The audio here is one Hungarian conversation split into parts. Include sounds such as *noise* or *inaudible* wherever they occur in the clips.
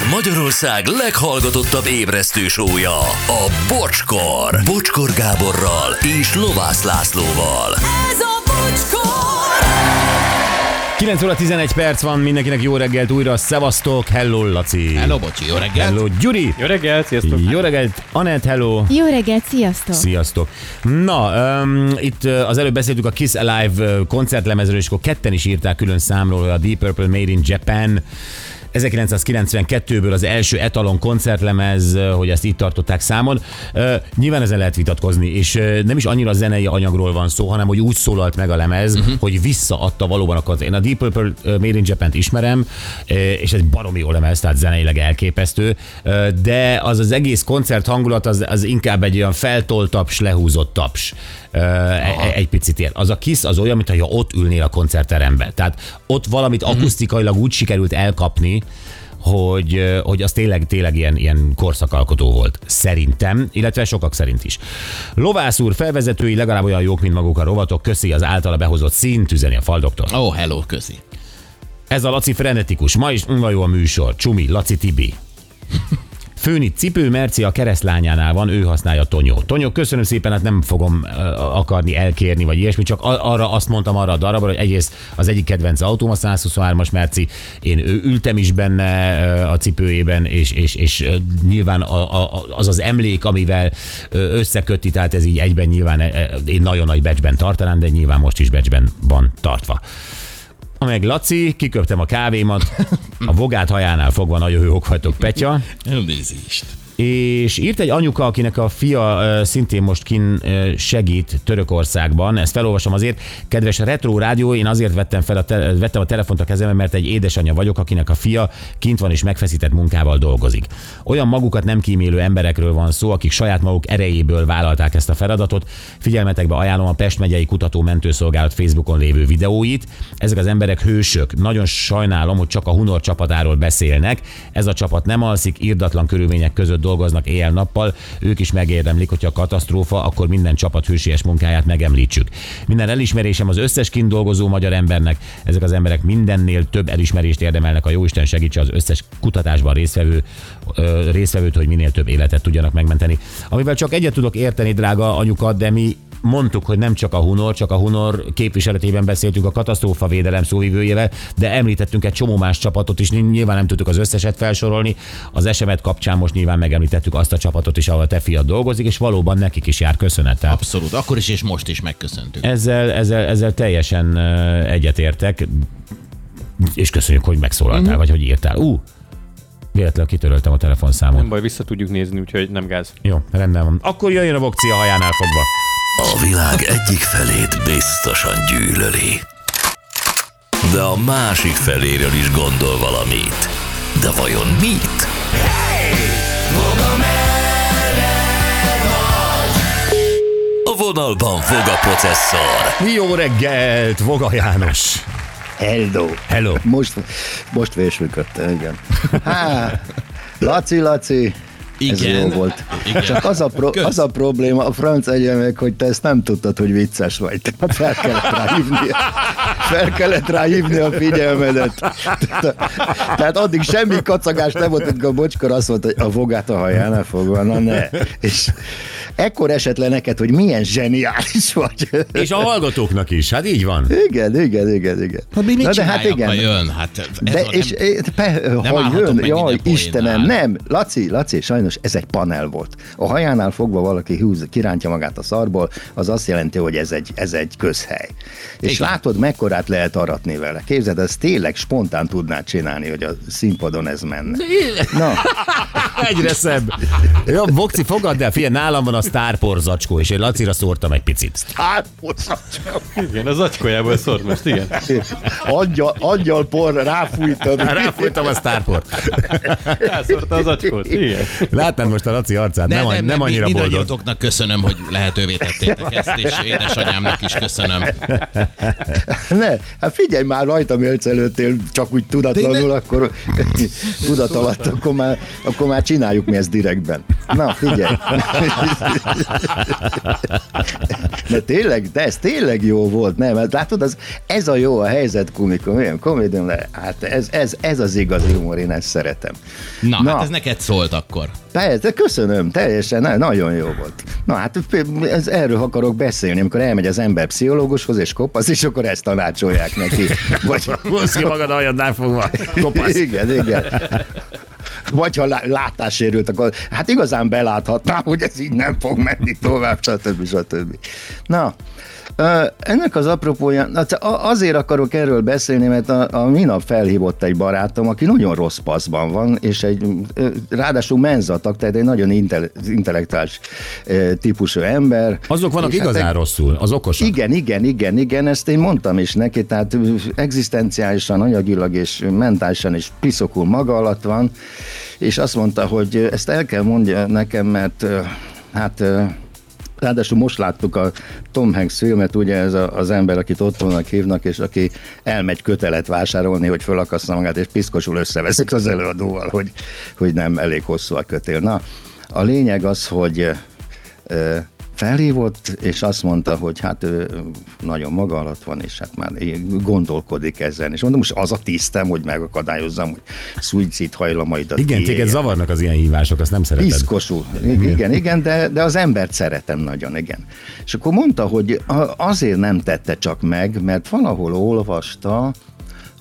Ez Magyarország leghallgatottabb ébresztő sója, a Bocskor. Bocskor Gáborral és Lovász Lászlóval. Ez a bocskor! 9 óra 11 perc van, mindenkinek jó reggelt újra, szevasztok, hello Laci. Hello, bocsi, jó reggelt. Hello Gyuri. Jó reggelt, sziasztok! Jó reggelt, Anett, hello. Jó reggelt, sziasztok! Sziasztok. Na, um, itt az előbb beszéltük a Kiss Alive koncertlemezről, és akkor ketten is írták külön számról, hogy a Deep Purple Made in Japan 1992-ből az első etalon koncertlemez, hogy ezt itt tartották számon. Nyilván ezen lehet vitatkozni, és nem is annyira zenei anyagról van szó, hanem hogy úgy szólalt meg a lemez, uh-huh. hogy visszaadta valóban a koncert. Én a Deep Purple Made in Japan-t ismerem, és egy baromi jó lemez, tehát zeneileg elképesztő, de az az egész koncert hangulat az, az inkább egy olyan feltolt taps, lehúzott taps. Uh, e- egy picit ilyen. Az a Kiss az olyan, mintha ott ülnél a koncertteremben. Tehát ott valamit akusztikailag úgy sikerült elkapni, hogy, hogy az tényleg, tényleg ilyen, ilyen korszakalkotó volt. Szerintem, illetve sokak szerint is. Lovász úr felvezetői legalább olyan jók, mint maguk a rovatok. Köszi az általa behozott színt, üzeni a faldoktor. Ó, oh, hello, közi. Ez a Laci frenetikus. Ma is unva jó a műsor. Csumi, Laci Tibi. Főni cipő, Merci a keresztlányánál van, ő használja Tonyó. Tonyó, köszönöm szépen, hát nem fogom akarni elkérni, vagy ilyesmi, csak arra azt mondtam arra a darabra, hogy egyrészt az egyik kedvenc autóm a 123-as Merci, én ő- ültem is benne a cipőjében, és, és, és nyilván az az emlék, amivel összekötti, tehát ez így egyben nyilván uh, én nagyon nagy becsben tartanám, de nyilván most is becsben van tartva. Meg Laci, kiköptem a kávémat, a vogát hajánál fogva nagyon jók vagytok, Petya. Elnézést. És írt egy anyuka, akinek a fia szintén most kin segít Törökországban. Ezt felolvasom azért. Kedves Retro Rádió, én azért vettem, fel a te- vettem a telefont a kezembe, mert egy édesanyja vagyok, akinek a fia kint van és megfeszített munkával dolgozik. Olyan magukat nem kímélő emberekről van szó, akik saját maguk erejéből vállalták ezt a feladatot. Figyelmetekbe ajánlom a Pest megyei kutató mentőszolgálat Facebookon lévő videóit. Ezek az emberek hősök. Nagyon sajnálom, hogy csak a Hunor csapatáról beszélnek. Ez a csapat nem alszik, irdatlan körülmények között dolgoznak éjjel-nappal. Ők is megérdemlik, hogyha a katasztrófa, akkor minden csapat hősies munkáját megemlítsük. Minden elismerésem az összes kint dolgozó magyar embernek. Ezek az emberek mindennél több elismerést érdemelnek. A Jóisten segítse az összes kutatásban résztvevő, ö, résztvevőt, hogy minél több életet tudjanak megmenteni. Amivel csak egyet tudok érteni, drága anyukat, de mi mondtuk, hogy nem csak a Hunor, csak a Hunor képviseletében beszéltünk a katasztrófa védelem szóvivőjével, de említettünk egy csomó más csapatot is, nyilván nem tudtuk az összeset felsorolni. Az esemet kapcsán most nyilván megemlítettük azt a csapatot is, ahol a te fiad dolgozik, és valóban nekik is jár köszönettel. Abszolút. Akkor is és most is megköszöntük. Ezzel, ezzel, ezzel teljesen egyetértek, és köszönjük, hogy megszólaltál, vagy hogy írtál. Ú, véletlenül kitöröltem a telefonszámot. Nem baj, vissza tudjuk nézni, úgyhogy nem gáz. Jó, rendben van. Akkor jöjjön a vokci a hajánál fogva. A világ egyik felét biztosan gyűlöli. De a másik feléről is gondol valamit. De vajon mit? A vonalban fog a processzor. Jó reggelt, Voga János. Hello. Hello. Most, most vésműködtem, igen. Há, Laci, Laci, ez Igen. jó volt. Igen. Csak az a, pro, Kösz. az a probléma a franc egyemek, hogy te ezt nem tudtad, hogy vicces vagy. Tehát fel kellett rá hívni, fel kellett a figyelmedet. *laughs* Tehát addig semmi kacagás nem volt, amikor a bocskor azt mondta, hogy a vogát a hajánál fogva, na ne. És ekkor esett le neked, hogy milyen zseniális vagy. És a hallgatóknak is, hát így van. Igen, igen, igen, igen. Hát mi mit Na de hát csináljak, ha igen. jön? Hát ez De és nem- és pe, ha állhatok jön, jaj, Istenem, nem, Laci, Laci, sajnos ez egy panel volt. A hajánál fogva valaki húz, kirántja magát a szarból, az azt jelenti, hogy ez egy, ez egy közhely. És Igen. látod, mekkorát lehet aratni vele. Képzeld, ez tényleg spontán tudnád csinálni, hogy a színpadon ez menne. *laughs* Na, Egyre szebb. Jó, Vokci, fogadd el, figyelj, nálam van a sztárpor zacskó, és én Lacira szórtam egy picit. hát, Igen, az agykojából szólt most, igen. angyal, angyal por, ráfújtad. *laughs* Ráfújtam a sztárport. Elszórta az acskót, igen. Látnád most a Laci arcát, nem, nem, nem annyira mi- boldog. Mindannyiatoknak köszönöm, hogy lehetővé tettétek ezt, és édesanyámnak is köszönöm. Ne, hát figyelj már rajtam élsz előttél, csak úgy tudatlanul, akkor *laughs* tudat alatt, akkor már, akkor már csináljuk mi ezt direktben. Na, figyelj. De tényleg, de ez tényleg jó volt, nem? Hát látod, az, ez a jó a helyzet komikum, olyan komédium, de hát ez, ez, ez az igazi humor, én ezt szeretem. Na, Na. hát ez neked szólt akkor. Persze, köszönöm, teljesen, na- nagyon jó volt. Na hát ez, erről akarok beszélni, amikor elmegy az ember pszichológushoz és kopasz, és akkor ezt tanácsolják neki. Vagy, *laughs* Hozz ki magad aljadnál fogva. Kopasz. igen, igen. Vagy ha lá- látássérült, akkor hát igazán beláthatnám, *laughs* hogy ez így nem fog menni tovább, stb. stb. Na, ennek az apropója, hát azért akarok erről beszélni, mert a, a minap felhívott egy barátom, aki nagyon rossz paszban van, és egy ráadásul menzatak, tehát egy nagyon intel- intellektuális típusú ember. Azok vannak hát igazán egy- rosszul, az okosak. igen, igen, igen, igen, ezt én mondtam is neki, tehát egzisztenciálisan, anyagilag és mentálisan is piszokul maga alatt van, és azt mondta, hogy ezt el kell mondja nekem, mert hát Ráadásul most láttuk a Tom Hanks filmet, ugye ez a, az ember, akit otthonnak hívnak, és aki elmegy kötelet vásárolni, hogy fölakassza magát, és piszkosul összeveszik az előadóval, hogy, hogy nem elég hosszú a kötél. Na, a lényeg az, hogy felhívott, és azt mondta, hogy hát ő nagyon maga alatt van, és hát már gondolkodik ezen. És mondom, most az a tisztem, hogy megakadályozzam, hogy szuicid hajlamaidat Igen, téged kiéljen. zavarnak az ilyen hívások, azt nem szereted. Piszkosul. Igen, igen, de, de az embert szeretem nagyon, igen. És akkor mondta, hogy azért nem tette csak meg, mert valahol olvasta,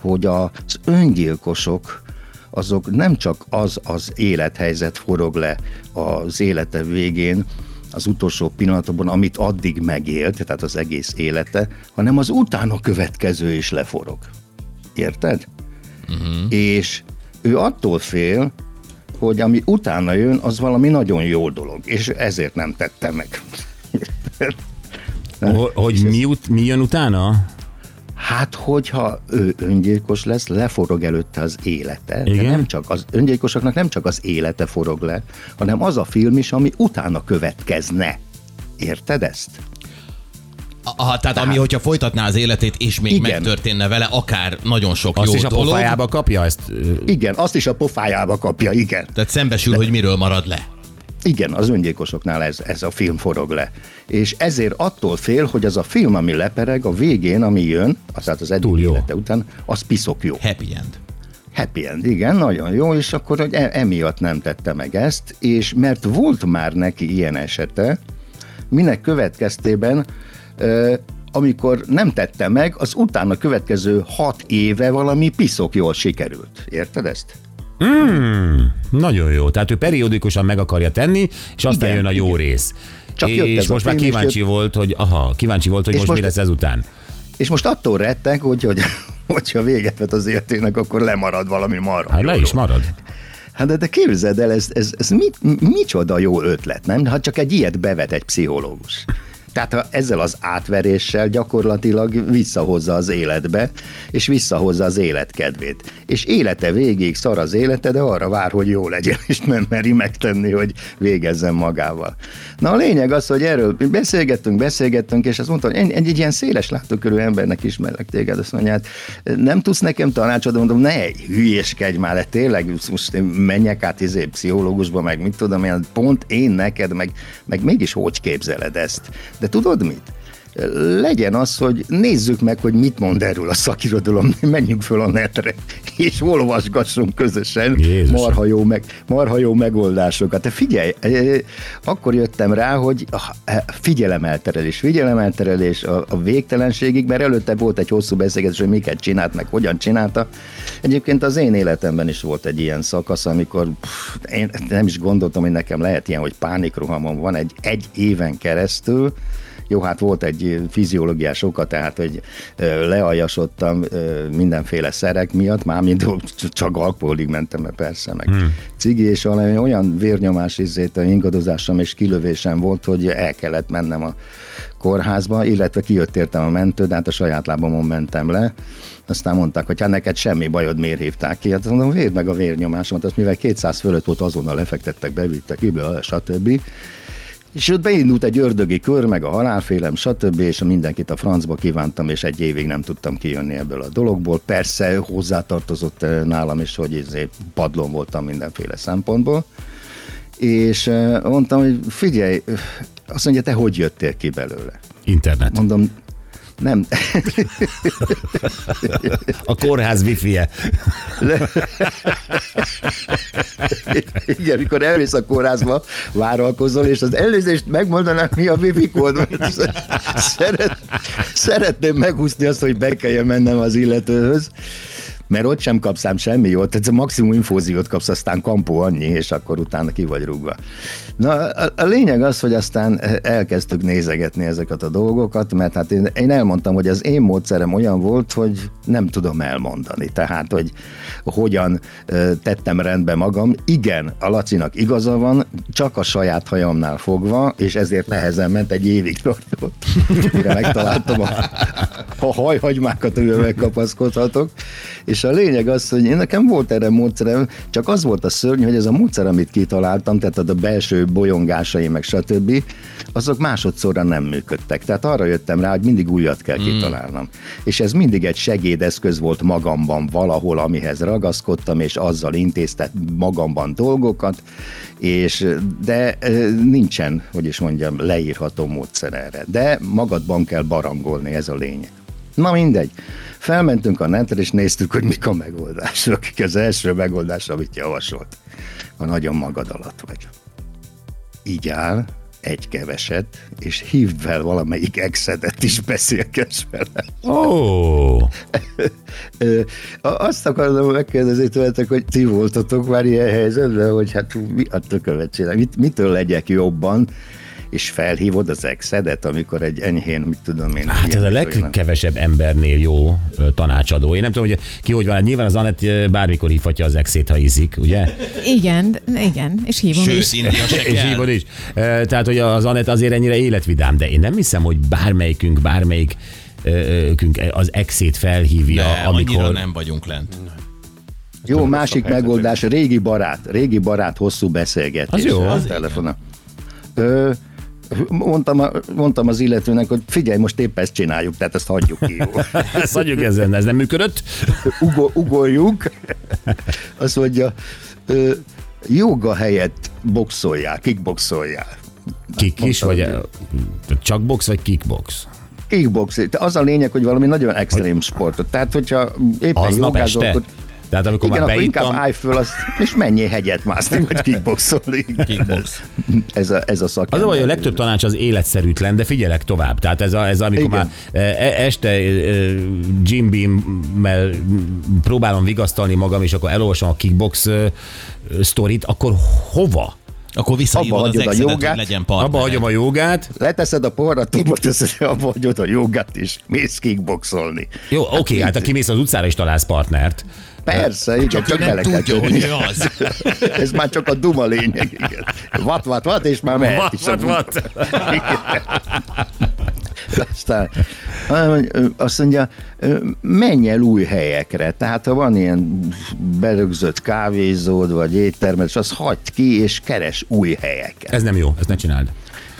hogy az öngyilkosok azok nem csak az az élethelyzet forog le az élete végén, az utolsó pillanatban, amit addig megélt, tehát az egész élete, hanem az utána következő is leforog. Érted? Uh-huh. És ő attól fél, hogy ami utána jön, az valami nagyon jó dolog, és ezért nem tette meg. *laughs* Ho- Hogy mi, ut- mi jön utána? Hát, hogyha ő öngyilkos lesz, leforog előtte az élete. Igen. De nem csak az öngyilkosoknak nem csak az élete forog le, hanem az a film is, ami utána következne. Érted ezt? Aha, tehát ami, hogyha folytatná az életét, és még Igen. megtörténne vele, akár nagyon sok Azt jó is a dolog, pofájába kapja ezt? Igen, azt is a pofájába kapja, igen. tehát szembesül, hogy miről marad le. Igen, az öngyilkosoknál ez, ez a film forog le. És ezért attól fél, hogy az a film, ami lepereg, a végén, ami jön, tehát az eddig élete után, az piszok jó. Happy end. Happy end, igen, nagyon jó, és akkor hogy e- emiatt nem tette meg ezt, és mert volt már neki ilyen esete, minek következtében, amikor nem tette meg, az utána következő hat éve valami piszok jól sikerült. Érted ezt? Nagyon jó. Tehát ő periódikusan meg akarja tenni, és aztán Igen, jön a jó igen. rész. Csak jött és a most már kíváncsi jött- volt, hogy aha, kíváncsi volt, hogy És most, mi most- lesz ezután. És most attól rettek, hogy, hogy *laughs* hogyha véget vet az életének, akkor lemarad valami marha. Hát le is marad. Hát de, de képzeld el, ez, ez, ez mit, micsoda jó ötlet, nem? Ha csak egy ilyet bevet egy pszichológus. Tehát ha ezzel az átveréssel gyakorlatilag visszahozza az életbe, és visszahozza az élet kedvét. És élete végig szar az élete, de arra vár, hogy jó legyen, és nem meri megtenni, hogy végezzen magával. Na a lényeg az, hogy erről beszélgettünk, beszélgettünk, és azt mondta, hogy egy, egy, ilyen széles látókörű embernek ismerlek téged, azt mondja, hát nem tudsz nekem tanácsot, mondom, ne hülyeskedj már, de tényleg most menjek át izé, pszichológusba, meg mit tudom én, pont én neked, meg, meg mégis hogy képzeled ezt. De tudod mit? Legyen az, hogy nézzük meg, hogy mit mond erről a szakirodalom, *laughs* menjünk föl a netre, és olvasgassunk közösen Jézusom. marha jó, meg, marha jó megoldásokat. De figyelj, eh, akkor jöttem rá, hogy ah, figyelemelterelés, figyelemelterelés a, a végtelenségig, mert előtte volt egy hosszú beszélgetés, hogy miket csinált, meg hogyan csinálta. Egyébként az én életemben is volt egy ilyen szakasz, amikor pff, én nem is gondoltam, hogy nekem lehet ilyen, hogy pánikrohamom van egy, egy éven keresztül, jó, hát volt egy fiziológiás oka, tehát, hogy lealjasodtam mindenféle szerek miatt, mármint csak alkoholig mentem, mert persze, meg hmm. cigi, és valami olyan vérnyomás izét, ingadozásom és kilövésem volt, hogy el kellett mennem a kórházba, illetve kijött értem a mentő, de hát a saját lábamon mentem le. Aztán mondták, hogy hát neked semmi bajod, miért hívták ki? Hát mondom, védd meg a vérnyomásomat, azt mivel 200 fölött volt, azonnal lefektettek, bevittek, ki, stb És ott beindult egy ördögi kör, meg a halálfélem, stb., és mindenkit a francba kívántam, és egy évig nem tudtam kijönni ebből a dologból. Persze hozzátartozott eh, nálam is, hogy ezért padlón voltam mindenféle szempontból. És eh, mondtam, hogy figyelj, eh, azt mondja, te hogy jöttél ki belőle? Internet. Mondom, nem, A kórház wifi-je. Igen, mikor elmész a kórházba, várakozol, és az előzést megmondanám, mi a wifi kód, szeret, szeretném megúszni azt, hogy be kelljen mennem az illetőhöz, mert ott sem kapsz ám semmi jót, tehát a maximum infóziót kapsz, aztán kampó annyi, és akkor utána ki vagy rúgva. Na, a, a lényeg az, hogy aztán elkezdtük nézegetni ezeket a dolgokat, mert hát én, én elmondtam, hogy az én módszerem olyan volt, hogy nem tudom elmondani. Tehát, hogy hogyan tettem rendbe magam. Igen, a Lacinak igaza van, csak a saját hajamnál fogva, és ezért nehezen ment, egy évig tartott, mire megtaláltam a, a hajhagymákat, amivel megkapaszkodhatok. És a lényeg az, hogy én nekem volt erre módszerem, csak az volt a szörny, hogy ez a módszer, amit kitaláltam, tehát a belső bolyongásai, meg stb., azok másodszorra nem működtek. Tehát arra jöttem rá, hogy mindig újat kell kitalálnom. És ez mindig egy segédeszköz volt magamban valahol, amihez ragaszkodtam, és azzal intéztem magamban dolgokat, és de nincsen, hogy is mondjam, leírható módszer erre. De magadban kell barangolni, ez a lényeg. Na mindegy. Felmentünk a netre, és néztük, hogy mik a megoldások. Az első megoldás, amit javasolt. Ha nagyon magad alatt vagy. Így áll, egy keveset, és hívd fel valamelyik exedet is beszélgess vele. Ó, Ö, Azt akarom megkérdezni tőletek, hogy ti voltatok már ilyen helyzetben, hogy hát mi a tökövet csinál, mit, mitől legyek jobban, és felhívod az exedet, amikor egy enyhén, mit tudom én. hát ez a vagy olyan- legkevesebb embernél jó tanácsadó. Én nem tudom, hogy ki hogy van. Hát Nyilván az Anett bármikor hívhatja az exét, ha ízik, ugye? Igen, igen, és hívom Sőt, is. És hívod is. Tehát, hogy az Anett azért ennyire életvidám, de én nem hiszem, hogy bármelyikünk, bármelyik az exét felhívja, De amikor... nem vagyunk lent. Jó, másik megoldás, régi barát, régi barát hosszú beszélgetés. Az jó. A telefonon. Ö, mondtam, a, mondtam az illetőnek, hogy figyelj, most épp ezt csináljuk, tehát ezt hagyjuk ki. Jó. *laughs* Ezt hagyjuk ezen, ez nem működött? *laughs* Ugo, ugorjuk. Azt mondja, joga helyett boxoljál, kickboxoljál. Kik is, vagy ö, csak box, vagy kickbox? Kickbox. Az a lényeg, hogy valami nagyon extrém sportot. Tehát, hogyha éppen Aznap jogázol, este? Tehát amikor igen, már akkor beittam, inkább állj föl, azt, és menjél hegyet mászni, vagy kickboxolni. Kickbox. Ez a, ez a szakember. Az a baj, a legtöbb tanács az életszerűtlen, de figyelek tovább. Tehát ez, a, ez amikor Igen. már e- este e, Jim Beam-mel próbálom vigasztalni magam, és akkor elolvasom a kickbox e, sztorit, akkor hova? Akkor visszahívod Abba az a jogát, hogy legyen partner. Abba hagyom a jogát. Leteszed a porrat, tubot abba hagyod a jogát, és mész kickboxolni. Jó, oké, hát ha kimész az utcára és találsz partnert. Persze, igen, csak, nem bele kell tudja, hogy az. *laughs* Ez már csak a duma lényeg, igen. Vat, vat, vat, és már mehet Vat, vat, vat. *laughs* Aztán azt mondja, menj el új helyekre. Tehát ha van ilyen berögzött kávézód, vagy éttermed, és azt hagyd ki, és keres új helyeket. Ez nem jó, ezt ne csináld.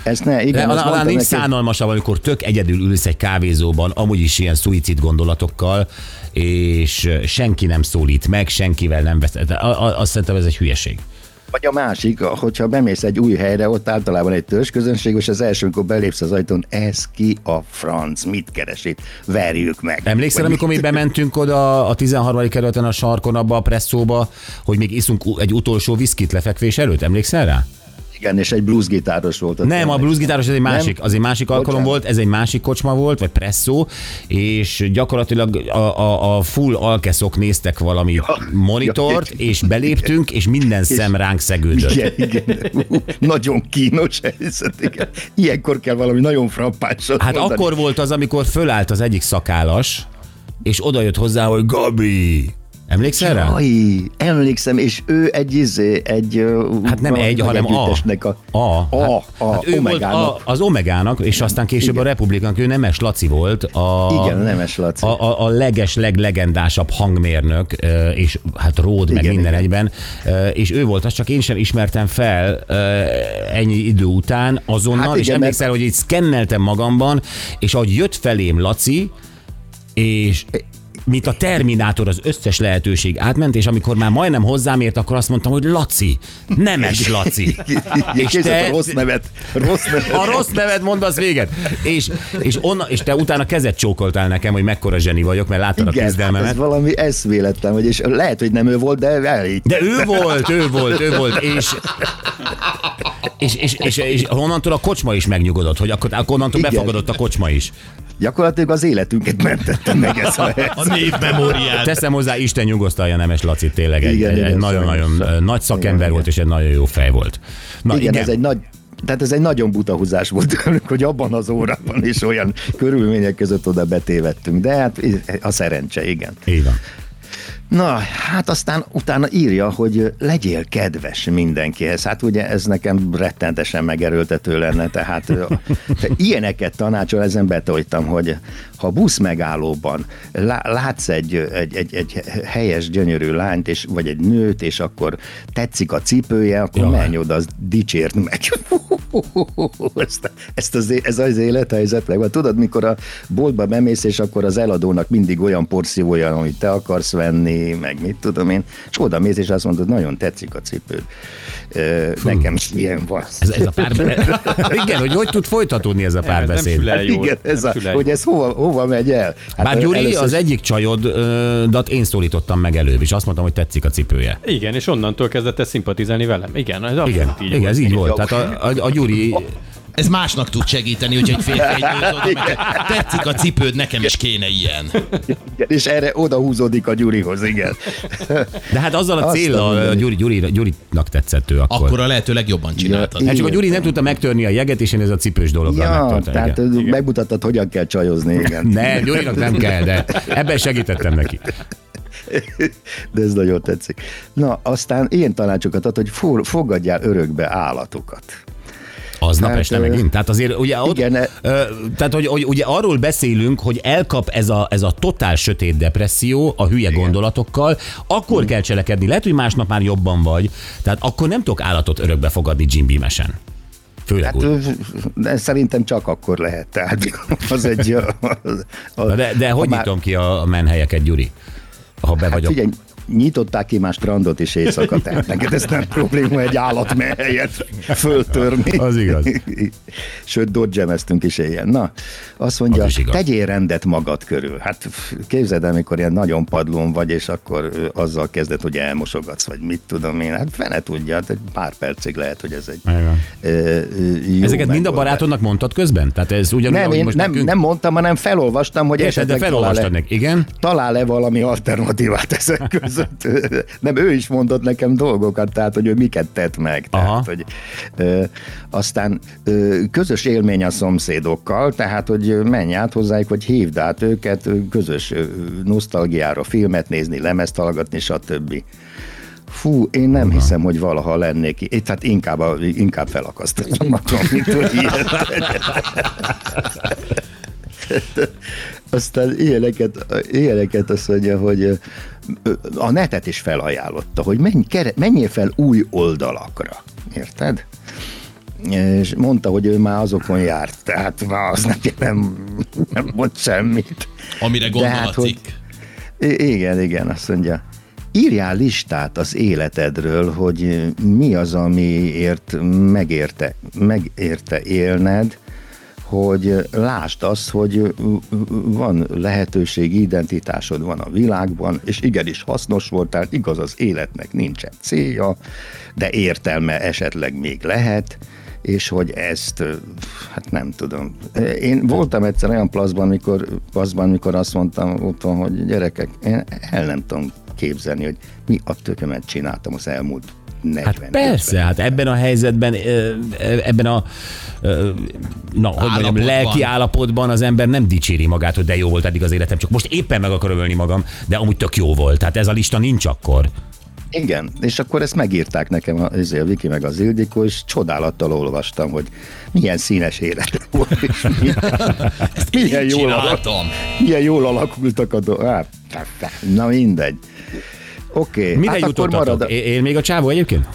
Ezt ne, De igen, azt alá, nincs neki, szánalmasabb, amikor tök egyedül ülsz egy kávézóban, amúgy is ilyen szuicid gondolatokkal, és senki nem szólít meg, senkivel nem vesz. de Azt szerintem ez egy hülyeség. Vagy a másik, hogyha bemész egy új helyre, ott általában egy törzsközönség, és az első, amikor belépsz az ajtón, ez ki a franc, mit keres itt, verjük meg. Emlékszel, amikor mi bementünk oda a 13. kerületen a sarkon, abba a presszóba, hogy még iszunk egy utolsó viszkit lefekvés előtt? Emlékszel rá? Igen, és egy bluesgitáros volt. Nem, a bluesgitáros az egy másik, az egy másik alkalom Bocsánat. volt, ez egy másik kocsma volt, vagy presszó, és gyakorlatilag a, a, a full alkeszok néztek valami monitort, ja, és beléptünk, és minden szem ránk szegődött. Igen, igen. Ú, Nagyon kínos helyzet, igen. Ilyenkor kell valami nagyon frappánsat Hát mondani. akkor volt az, amikor fölállt az egyik szakállas, és oda jött hozzá, hogy Gabi, Emlékszel rá? Aj, emlékszem, és ő egy izé, egy... Hát nem egy, hanem a. A, A. A, hát, a, hát ő volt a, az Omegának, és aztán később Igen. a Republikánk, ő Nemes Laci volt. A, Igen, Nemes Laci. A, a, a leges, leglegendásabb hangmérnök, és hát Ród, meg Igen, minden igen. egyben, és ő volt az, csak én sem ismertem fel ennyi idő után azonnal, Hát és igen, emlékszel, hogy így szkenneltem magamban, és ahogy jött felém Laci, és mint a Terminátor az összes lehetőség átment, és amikor már majdnem hozzám ért, akkor azt mondtam, hogy Laci, nemes Laci. *laughs* és te... a rossz nevet. Rossz nevet. A rossz nevet mondasz véget. És, és, onna, és te utána kezet csókoltál nekem, hogy mekkora zseni vagyok, mert láttad a hát küzdelmemet. ez valami eszméletlen, vagy és lehet, hogy nem ő volt, de elég. De ő volt, ő volt, ő volt, és és, és, és, és onnantól a kocsma is megnyugodott, hogy akkor, akkor onnantól Igen. befogadott a kocsma is. Gyakorlatilag az életünket mentette meg ez a A név memóriát. Teszem hozzá, Isten nyugosztalja Nemes Laci, tényleg egy, Igen, egy, igen, egy nagyon-nagyon ö, nagy szakember Igen, volt, és egy nagyon jó fej volt. Na, igen, ez egy nagy tehát ez egy nagyon buta húzás volt tőlünk, hogy abban az órában is olyan körülmények között oda betévettünk. De hát a szerencse, igen. Így van. Na, hát aztán utána írja, hogy legyél kedves mindenkihez. Hát ugye ez nekem rettentesen megerőltető lenne, tehát te ilyeneket tanácsol, ezen betoltam, hogy ha busz megállóban lá- látsz egy, egy, egy, egy helyes, gyönyörű lányt, és, vagy egy nőt, és akkor tetszik a cipője, akkor Jaj. menj oda, az dicsérd meg. *laughs* ezt, ezt az, ez az élethelyzet meg. Tudod, mikor a boltba bemész, és akkor az eladónak mindig olyan porciója, amit te akarsz venni, meg mit tudom én, és oda mész, és azt mondod, nagyon tetszik a cipőd. Ö, nekem is ilyen van. Ez, ez a pár... *laughs* Igen, hogy hogy tud folytatódni ez a párbeszéd. jól. Igen, ez a, hogy ez hova, hova megy el? Hát Bár Gyuri, először- az egyik csajodat én szólítottam meg előbb, és azt mondtam, hogy tetszik a cipője. Igen, és onnantól kezdett el szimpatizálni velem. Igen, ez Igen, így igen, volt. ez így volt. Tehát a, a, a Gyuri, *laughs* Ez másnak tud segíteni, hogy egy férfi egy tetszik a cipőd, nekem is kéne ilyen. Igen, és erre oda húzódik a Gyurihoz, igen. de hát azzal a Azt a. Gyuri, Gyuri, Gyurinak tetszett ő akkor. Akkor a lehető legjobban csináltad. Ja, Hát csak a. Gyuri nem tudta megtörni a jeget, és én ez a cipős dologgal Ja, megtörtem. tehát igen. megmutattad, hogyan kell csajozni, igen. Ne, Gyurinak nem kell, de ebben segítettem neki. De ez nagyon tetszik. Na, aztán ilyen tanácsokat ad, hogy fogadjál örökbe állatokat. Aznap Hát, este ö, megint. Tehát azért ugye ott, igen, e- ö, tehát hogy, hogy ugye arról beszélünk, hogy elkap ez a, ez a totál sötét depresszió a hülye gondolatokkal, akkor kell cselekedni. Lehet, hogy másnap már jobban vagy, tehát akkor nem tudok állatot örökbe fogadni Jim Beam-esen. Főleg Hát, úgy. de szerintem csak akkor lehet. Tehát *laughs* az egy... Az, az, De, de hogy már- nyitom ki a menhelyeket, Gyuri? Ha be Hát vagyok. figyelj, nyitották ki már strandot is éjszaka, tehát *laughs* neked ez nem probléma egy állatmelyet föltörni. Az igaz. *laughs* Sőt, dodgemeztünk is éjjel. Na, azt mondja, Az tegyél rendet magad körül. Hát képzeld el, amikor ilyen nagyon padlón vagy, és akkor azzal kezded, hogy elmosogatsz, vagy mit tudom én. Hát fene tudja, hát egy pár percig lehet, hogy ez egy jó Ezeket mind a barátodnak mondtad közben? Tehát ez ugyanúgy, Nem, én most nem, nekünk? nem mondtam, hanem felolvastam, hogy Érted, de esetleg felolvastad talál-e-. Igen? talál-e valami alternatívát ezek között. *laughs* *laughs* Nem, ő is mondott nekem dolgokat, tehát, hogy ő miket tett meg. Tehát, Aha. hogy, ö, aztán ö, közös élmény a szomszédokkal, tehát, hogy menj át hozzájuk, vagy hívd át őket, közös nosztalgiára filmet nézni, lemezt hallgatni, stb. Fú, én nem hiszem, hogy valaha lennék. Itt, tehát inkább, inkább felakasztottam magam, mint hogy ilyet. *laughs* *laughs* Aztán ilyeneket, ilyeneket azt mondja, hogy a netet is felajánlotta, hogy menj, menjél fel új oldalakra. Érted? És mondta, hogy ő már azokon járt, tehát már az neki nem, nem mond semmit. Amire De hát. I- igen, igen, azt mondja. Írjál listát az életedről, hogy mi az, amiért megérte, megérte élned, hogy lásd azt, hogy van lehetőség, identitásod van a világban, és igenis hasznos voltál, igaz az életnek nincsen célja, de értelme esetleg még lehet, és hogy ezt, hát nem tudom. Én voltam egyszer olyan plaszban, mikor, plaszban, mikor azt mondtam otthon, hogy gyerekek, én el nem tudom képzelni, hogy mi a tökömet csináltam az elmúlt 40 Hát persze, 50. hát ebben a helyzetben, ebben a na, hogy mondjam, lelki állapotban az ember nem dicséri magát, hogy de jó volt eddig az életem, csak most éppen meg akarom ölni magam, de amúgy tök jó volt. Tehát ez a lista nincs akkor. Igen, és akkor ezt megírták nekem a, izé, a Viki meg az Ildikó, és csodálattal olvastam, hogy milyen színes élet volt, és *laughs* milyen, milyen, Én jól, alak, csináltam. milyen jól alakultak a dolgok. Hát, na mindegy. Oké, okay. Mire hát jutottatok? marad. Él még a csávó egyébként?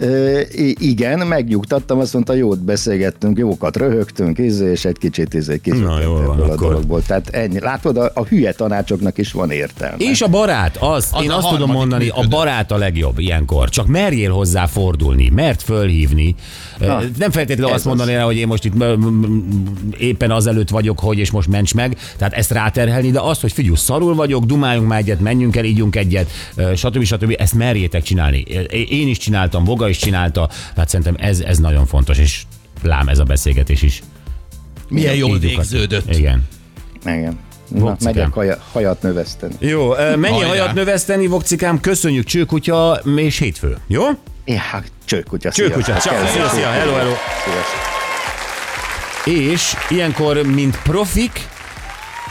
Ö, igen, megnyugtattam, azt mondta, jót beszélgettünk, jókat röhögtünk, izé, és egy kicsit izé, Na, van, ebből a akkor. dologból. Tehát ennyi. Látod, a, a hülye tanácsoknak is van értelme. És a barát, az, Az én a azt tudom mondani, a működő. barát a legjobb ilyenkor. Csak merjél hozzá fordulni, mert fölhívni. Na, Nem feltétlenül azt mondani az. rá, hogy én most itt éppen azelőtt vagyok, hogy és most ments meg. Tehát ezt ráterhelni, de azt, hogy figyelj, szarul vagyok, dumáljunk már egyet, menjünk el, ígyunk egyet, stb. stb. Ezt merjétek csinálni. Én is csináltam, Voga is csinálta, tehát szerintem ez, ez nagyon fontos, és lám ez a beszélgetés is. Milyen jól Így lyukat. végződött. Igen. Igen. Na, megyek haja, hajat növeszteni. Jó, mennyi Hajrá. hajat növeszteni, Vokcikám, köszönjük csőkutya és hétfő. Jó? Ja, csőkutya. Csőkutya, szia. szia, szia, hello, hello. És ilyenkor, mint profik,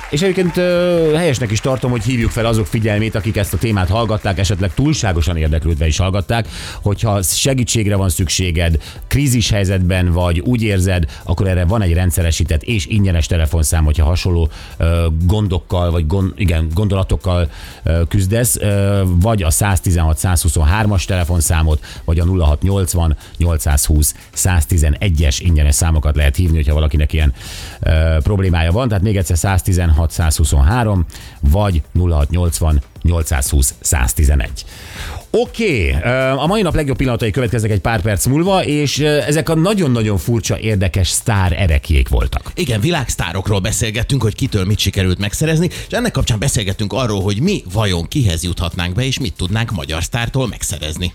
és egyébként ö, helyesnek is tartom, hogy hívjuk fel azok figyelmét, akik ezt a témát hallgatták, esetleg túlságosan érdeklődve is hallgatták, hogyha segítségre van szükséged, krízis helyzetben vagy, úgy érzed, akkor erre van egy rendszeresített és ingyenes telefonszám, hogyha hasonló ö, gondokkal, vagy gond, igen, gondolatokkal ö, küzdesz, ö, vagy a 116-123-as telefonszámot, vagy a 0680 820 111-es ingyenes számokat lehet hívni, hogyha valakinek ilyen ö, problémája van. Tehát még egyszer 116 123, vagy 0680 820 111. Oké, okay. a mai nap legjobb pillanatai következnek egy pár perc múlva, és ezek a nagyon-nagyon furcsa, érdekes sztár erekjék voltak. Igen, világsztárokról beszélgettünk, hogy kitől mit sikerült megszerezni, és ennek kapcsán beszélgettünk arról, hogy mi vajon kihez juthatnánk be, és mit tudnánk magyar sztártól megszerezni.